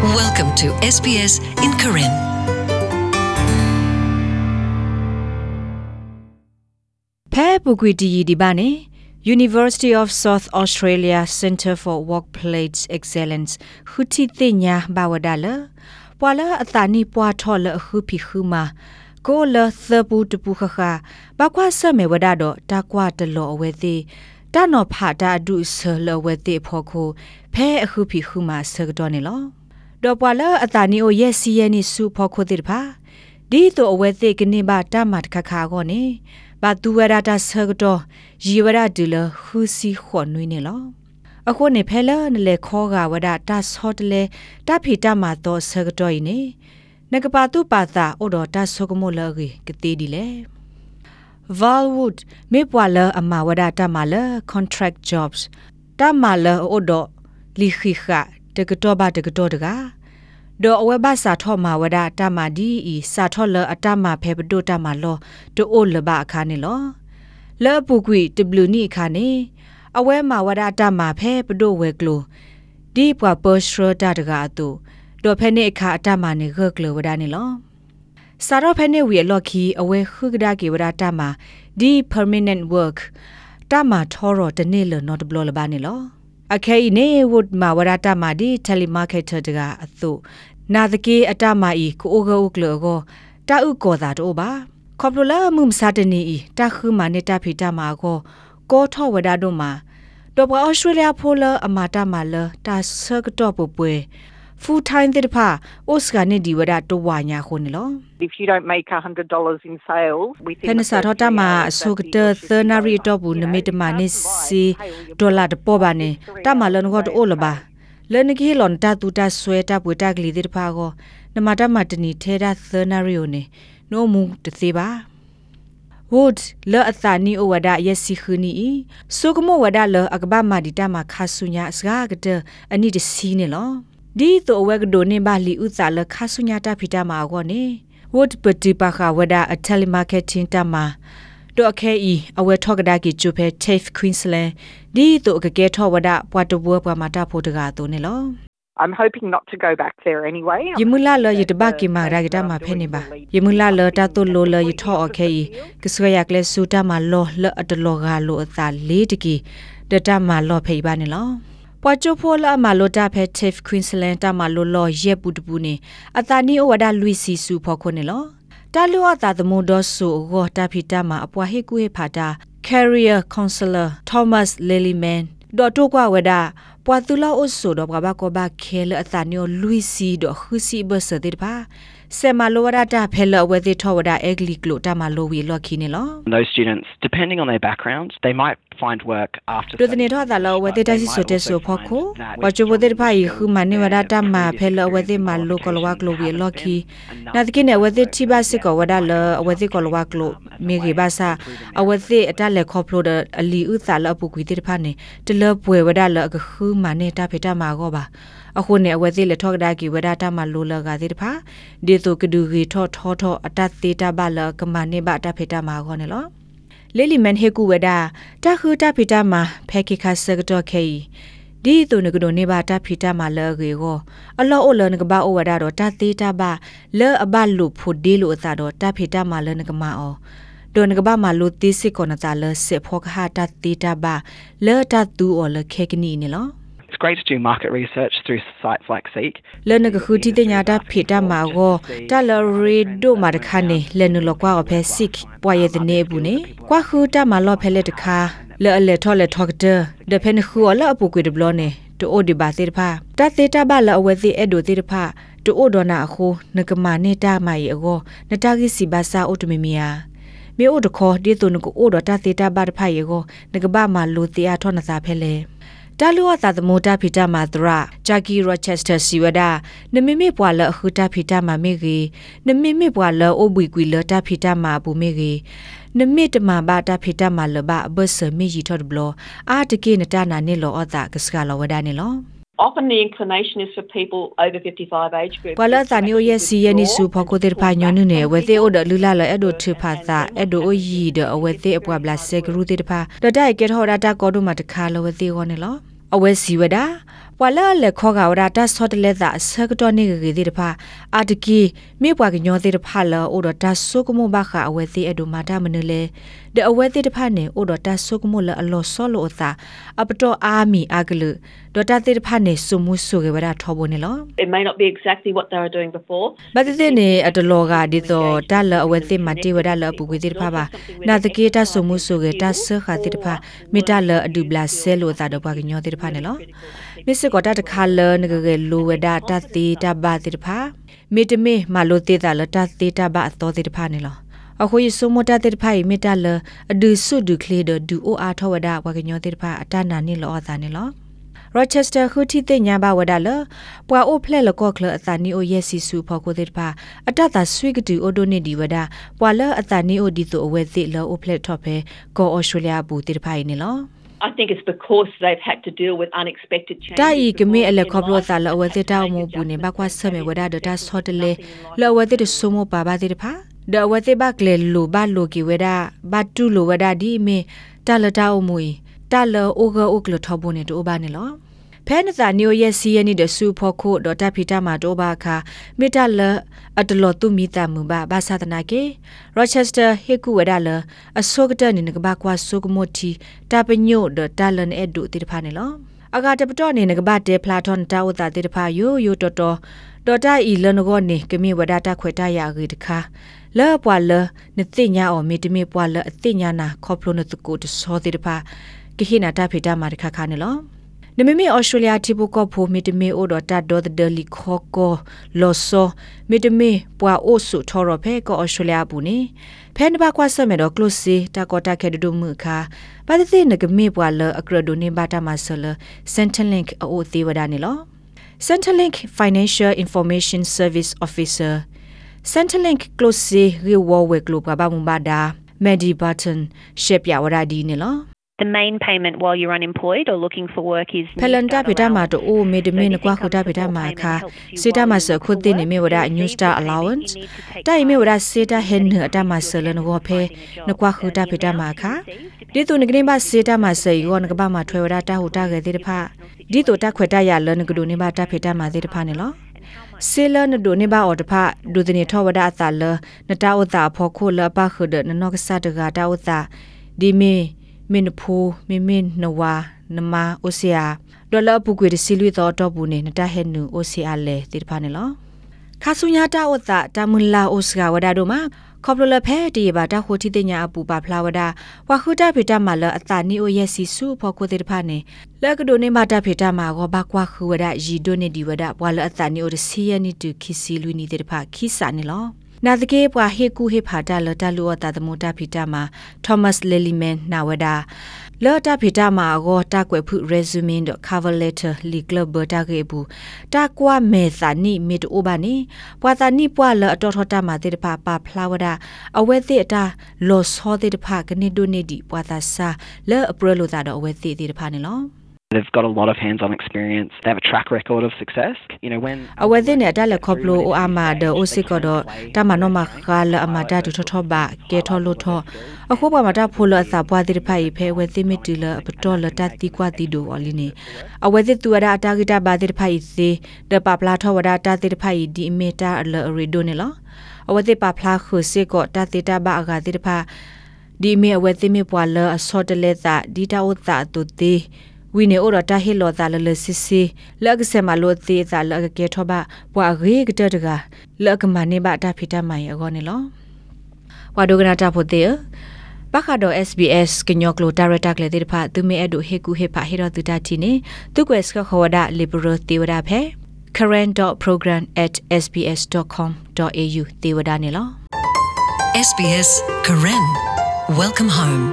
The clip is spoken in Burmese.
Welcome to SBS in Karen. Phe Bugwiti di bane University of South Australia Centre for Workplace Excellence khuti tinya bawadala pwala atani pwa thol khu phi khu ma ko la thapu tpu kha kha ba kwa sa me wada do ta kwa de lo awe ti ta no pha ta du se lo we ti pho khu phe khu phi khu ma se do ne lo တော့ ပွာလအတာနီအိုရဲ့စီယနီစုဖို့ခိုတိတပါဒီတော့အဝဲသိကနေပါတမတ်ခခါကောနေဘာတူဝရတာဆကတော့ရီဝရဒူလခူစီခွန်နွေးနေလောအခုနေဖဲလနလေခောကဝဒတာဆော့တလေတဖီတမတော့ဆကတော့ဤနေနကပါတုပါတာအိုတော်တာဆုကမိုလရီကတိဒီလေ Valwood မေပွာလအမဝဒတာမလ contract jobs တမလအိုတော်လီခိခ တကတော့ဘာတကတော့တကားဒေါ်အဝဲဘစာထော့မာဝဒတာမာဒီဤစာထော့လအတမဖဲပဒိုတာမာလောတိုအိုလဘအခါနေလောလဲပုကွီတဘလူနီအခါနေအဝဲမာဝဒတာမာဖဲပဒိုဝဲကလိုဒီပွာပေါ်ရှရတာတကားတူဒေါ်ဖဲနေအခါအတမနေဂကလိုဝဒနေလောစာရောဖဲနေဝီလော်ခီအဝဲခုကဒါကေဝဒတာမာဒီ permanent work တာမာထောရတနေလနော်တဘလလဘာနေလော အခဲနေဝတ်မာဝရတာမာဒီတယ်လီမာကက်တာတကအသုနာတကေအတမာဤကိုအိုဂိုကလောကိုတာဥကောတာတော့ပါခေါပလိုလာမှုမစားတနေဤတာခူမာနေတာဖီတာမာကိုကောထောဝဒါတို့မှာတော့ဘဩစတြေးလျဖိုလအမာတာမာလတာဆကတော့ပပွဲ full time တဲ့ဖာဩစကနေဒီဝဒါတော့ဝညာခုန်လော If you don't make $100 in sales within ဖဲနစာထောတာမှာအစုကတသနာရီတော့ဘူးနမေတမနေစီဒေါ်လာတပေါ်ပါနေတာမလန်ကောတိုလပါလန်ကေလွန်တာတူတာဆွဲတာပွေတာကလေးတဲ့ဖာကိုနမတာမတနီထဲတာသနာရီယိုနေနိုမူတသေးပါ wood လောအသာနီဩဝဒယစီခူနီဆုကမောဝဒလောအကဘာမာ ဒီတာမခါဆုညာစကားကတဲ့အနိတစီနေလောဒီတော့ဝဲကဒိုနေပါလီဥစာလခါဆုညာတာဖီတာမာကောနေ wood ပတိပါခဝဒအတယ်လီမာကက်တင်တာမာတော့အခဲဤအဝဲထောက်ကဒါကီကျူဖဲ TAFE Queensland ဒီတော့ကကဲထောဝဒပွားတဘွားပွားမာတာဖို့တကားတော့နေလော I'm hoping not to go back there anyway. ယမူလာလယတဘကိမာရာဂတာမှာဖဲနေပါယမူလာလတာတုလိုလယထောအခဲဤကစရ yakle စူတာမှာလောလအတလော ကလိုအသာလေးတကီတတမှာလောဖေးပါနေလောပွာချိုဖိုလာမာလိုတာဖဲ TAFE Queensland တာမာလိုလောရက်ပူတပူနေအတာနီအိုဝဒါလူီစီဆူဖော်ခွနေလောတာလူအတာသမုဒဆူဂောတာဖီတာမှာအပွားဟေကူဟေဖာတာ Career Counselor Thomas Lelyman ဒေါ်တိုကွာဝဒါပွာတူလာအိုဆိုတော့ဘာကောဘာခဲလအတာနီယိုလူီစီတော့ခူစီဘဆတဲ့ပါ ဆေမလိုဝဒတာဖဲလဝဲတဲ့ထောဝဒအဂလီကလိုတာမလိုဝီလော်ခီနေလော Those students, depending on their background, they might find work after ဒိုတနေထောတာလောဝဲတဲ့တဆီဆိုတဲ့ဆိုဖို့ကိုဝချဘတဲ့ဖိုင်ခူမနေဝဒတာမဖဲလဝဲတဲ့မလိုကလဝကလိုဝီလော်ခီနာတကိနေဝဲတဲ့တိဘစစ်ကောဝဒလဝဲတဲ့ကလဝကလိုမေဂီဘာစာအဝဲတဲ့အတလက်ခေါပလိုဒအလီဥသာလအပူကွီတဲ့ဖာနေတလပွေဝဒလကခူမနေတာဖေတာမာကောပါ အခုနေအဝဲသေးလက်ထောက်ဒါကီဝဒတာမလိုလကသေးတဖာဒီတုကဒူဂီထောထောထောအတသေးတာဘလကမနေဘတာဖေတာမာခေါနေလောလေလီမန်ဟေကူဝဒတာခူတာဖေတာမာဖဲခိခါစကတော့ခေဒီတုန်ကဒိုနေဘာတာဖီတာမာလရေကိုအလောအိုလနကဘာအိုဝဒါတော့တာသေးတာဘာလဲအဘလူဖို့ဒီလိုအသာတော့တာဖီတာမာလနကမာအောဒိုနကဘာမာလူတိစစ်ကောနတာလစေဖောခဟာတာသေးတာဘာလဲတာတူအော်လခေကနီနေလော It's great to do market research through sites like Seek. လနကခုတီတညာတာဖေတာမာကိုတလရီဒိုမာတခါနေလနလကွာအဖဲစစ်ပွားရတဲ့နေဘူးနေကွာခုတာမာလောဖဲလက်တခါလဲအလေထော်လေထောက်တဲ့ဒဖန်ခူအလအပူကွေဒဘလနေတိုအိုဒီဘာစေတဖာတသေးတာဘလအဝဲစီအဲ့ဒိုသေးတဖာတိုအိုဒေါနာအခုနကမနေတာမိုင်အောနတာဂီစီဘာစာအိုတမီမီယာမေအိုတခေါ်ဒီတုန်ကိုအိုဒတာသေးတာဘတ်ဖိုင်ယောနကဘာမလူတီအထောနစာဖဲလေ တာလူဝသာသမုတာဖီတာမာဒရာဂျာကီရိုချက်စတာစီဝဒါနမီမီပွာလအခုတာဖီတာမာမေဂီနမီမီပွာလအိုဘွီကွီလတာဖီတာမာဘူမေဂီနမီတမဘာတာဖီတာမာလဘဘဆမီဂျီထော့ဘလအာတကေနတာနာနေလောအတာကစကလောဝဒါနေလော Often the inclination is for people over 55 age group. ပလာတာနီယိုရဲ့စီယနီစုဖကိုတဲ့ဖာညွန်းနုနေဝဲသေးအိုဒလူလာလအဲ့ဒိုထဖာသာအဲ့ဒိုအိုယီဒအဝဲသေးအပွားဘလာဆေဂရူတဲ့ဖာဒတိုက်ကဲထော်ဒါတာကောဒိုမတခါလဝဲသေးကောနေလော အဝဲစီဝဒါ ပွာလာလေခေါကဝရတာဆော့တလက်တာဆကတော့နေဂေဒီတဖာအာတကီမေပွားကညောသေးတဖာလောအိုဒတာဆုကမဘခအဝဲသေးအဒူမာတာမနလေတဲ့အဝဲသေးတဖာနေအိုဒတာဆုကမလအလောဆောလောသာအပတော်အာမီအကလူဒေါ်တာသေးတဖာနေစုမှုဆုကေဝရထောဘနေလော It may not be exactly what they were doing before. ဘာတိနေအတလောကဒီတော့တလအဝဲသိမတေဝဒလပုကွေတိတဖာပါနာတကေတဆုမှုဆုကေတဆခတိတဖာမိတလအဒူဘလာဆဲလိုတာတော့ဘာကညောတိတဖာနေလော မစ်ကောတတခါလနဂကေလိုဝဒတတိတဘာတိတဖာမိတမေမလိုတေတာလတတိတဘာအတော်တိတဖာနေလောအခုယဆုမတတဲ့ဖိုင်မီတလအဒူဆုဒူကလေဒဒူအိုအားထဝဒဝကညောတဲ့ဖာအတနာနေလောအသာနေလော Rochester ခုတီတဲ့ညာဘဝဒါလပွာအိုဖလက်လကော့ကလအတနီအိုယက်စီဆူဖော်ကိုတဲ့ပါအတတာဆွေကတူအိုဒိုနေဒီဝဒါပွာလအတနီအိုဒီတိုအဝဲသိလောအိုဖလက်ထော့ဖဲကောအော်စတြေးလျဘူတဲ့ဖိုင်နေ လော I think it's because they've had to deal with unexpected changes. တာဤကမေအလက်ခေါပလောတာလအဝဲသိတောက်မှုဘူးနေဘကွာဆမေဝဒါဒတာဆော့တလေလောဝဲသိတဆုမပါပါတဲ့ဖာဒဝဲသိဘကလေလူဘ လိုကီဝဒါဘတူလိုဝဒါဒီမေတာလတာအမွေတာလောအိုဂအိုကလထောဘူးနေတိုဘာနေလောဖဲနသာနီယိုရဲ့စီယနီဒဆူဖို့ခုဒေါ်တာဖီတာမာတိုဘာခာမီတာလအတလောတူမီတာမူဘာဘာသာတနာကေရောချက်စတာဟေကူဝဒါလအစောကတနိနကဘာကွာဆုကမိုတီတာပညိုဒတာလန်အဒူတိတဖာနေလောအဂါတပတော့နေနကဘာတေဖလာထွန်တာဝတာတိတဖာယိုယိုတော်တော်ဒေါ်တာဤလနကောနေကမေဝဒါတာခွေတာယာဂီတခါလဲပွာလနတိညာအောမီတမေပွာလအတိညာနာခေါပလိုနတကူတစောတိတဖာကိခိနာတာဖေတာမာတခါခါနေလော နမမီဩစတြေးလျတိပုကဖိုမီတမီအိုဒတာဒေါ်ဒလီခေါကိုလောဆောမီတမီပွာအိုဆုထော်ရဖဲကောဩစတြေးလျဘူးနေဖဲနဘကွာဆမဲတော့ကလုစီတာကောတာခဲဒဒုမှုခါပါတသိနကမေပွာလအကရဒိုနေဘာတာမဆလစန်တလင့်အိုသေးဝဒနေလော Centrelink Financial Information Service Officer Centrelink Close Reward Global Bamubada Medi Button Shep Yawaradi ne lo The main payment while you're unemployed or looking for work is Pelanda beta ma to o me de me ne kwa khuda beta ma kha sita ma sa khud de ne me wada new star allowance tai me wada sita hen ne ata ma sa le no go phe ne kwa khuda beta ma kha di tu ne gne ba sita ma sa yo ne ba ma thwe wada ta hu ta ge de pha di to ta khwe ta ya le ne gdu ne ba ta phe ta ma de pha ne lo ဆေလနဒိုနေဘာအော်တဖဒုဒနေထောဝဒအတာလနတာဝတာဖောခိုလပခဒနနောကဆတ်တကတာဝတာဒီမီ မင်ဖူမီမင်နဝါနမအိုဆီယာဒေါ်လာပုကွေစီလူသောတော့ဘူးနေနတဟဲနူအိုဆီယာလေတိဖာနေလောခါဆုညာတာဝတာတမလာအိုစကဝဒါဒိုမာခေါပလလဖဲတီဘာတာခိုတီတညာအပူပါဖလာဝဒဝခုတာဖေတာမလအတာနီအိုယက်စီစုဖောကိုတေတဖာနေလက်ကဒိုနေမတာဖေတာမာဂောဘကွာခူဝဒရီဒိုနေဒီဝဒဘွာလအတာနီအိုစီယနီတူခီစီလူနီတေတဖာခီစာနေလော နာတကေပွာဟေကူဟေဖာတာလတလူအတာသမုတာဖီတာမှာသောမတ်လီလီမန်နာဝဒါလော်တာဖီတာမှာအောတာကွယ်ဖု resume တော့ cover letter လီကလဘတာကေဘူးတာကွာမေသာနီမီတိုဘာနီပွာတာနီပွာလအတော်ထတာမှာတေတဖာပါဖလာဝဒါအဝဲတိအတာလော်စောတေတဖာကနေဒိုနေဒီပွာတာစာလော်အပရလိုတာတော့အဝဲတိတေတဖာနေလော They've got a lot of hands-on experience. They have a track record of success. You know, when အဝဲသိနဲ့တက်လက်ခေါပလိုအိုအာမာဒအိုစစ်ကတော့တမနောမခါလအမတာတူထထဘကဲထောလို့ထအခုပမာတာဖိုလအသာပွားတိဖိုင်ဖဲဝဲသိမီတီလပတော်လတတိကွာတီဒိုအလီနေအဝဲသိသူရအတာဂီတာဘာတိဖိုင်စီဒပပလာထဝဒတာတိဖိုင်ဒီမီတာအလရီဒိုနေလောအဝဲသိပပလာခုစစ်ကောတတိတာဘာအဂါတိဖာဒီမီအဝဲသိမီပွာလအစောတလက်တာဒီတာဥတာတူတီ ဝီနေအော်တာဟီလောတာလလစစ်စီလက်ကစမလို့သေးတာလက်ကဲထောပါပွာရေကတတကလက်ကမနေပါတာဖိတမိုင်အကောနေလောဝါဒိုကနာတာဖို့တဲ့ပခါတော့ SBS ကညောကလိုဒါရတာကလေတဲ့ဖာသူမဲအဒိုဟေကူဟေဖာဟေရတူတာတီနေသူကွယ်စခခဝဒ liberal တေဝဒဖဲ current.program@sbs.com.au တေဝဒနေလော SBS Karen. Welcome home.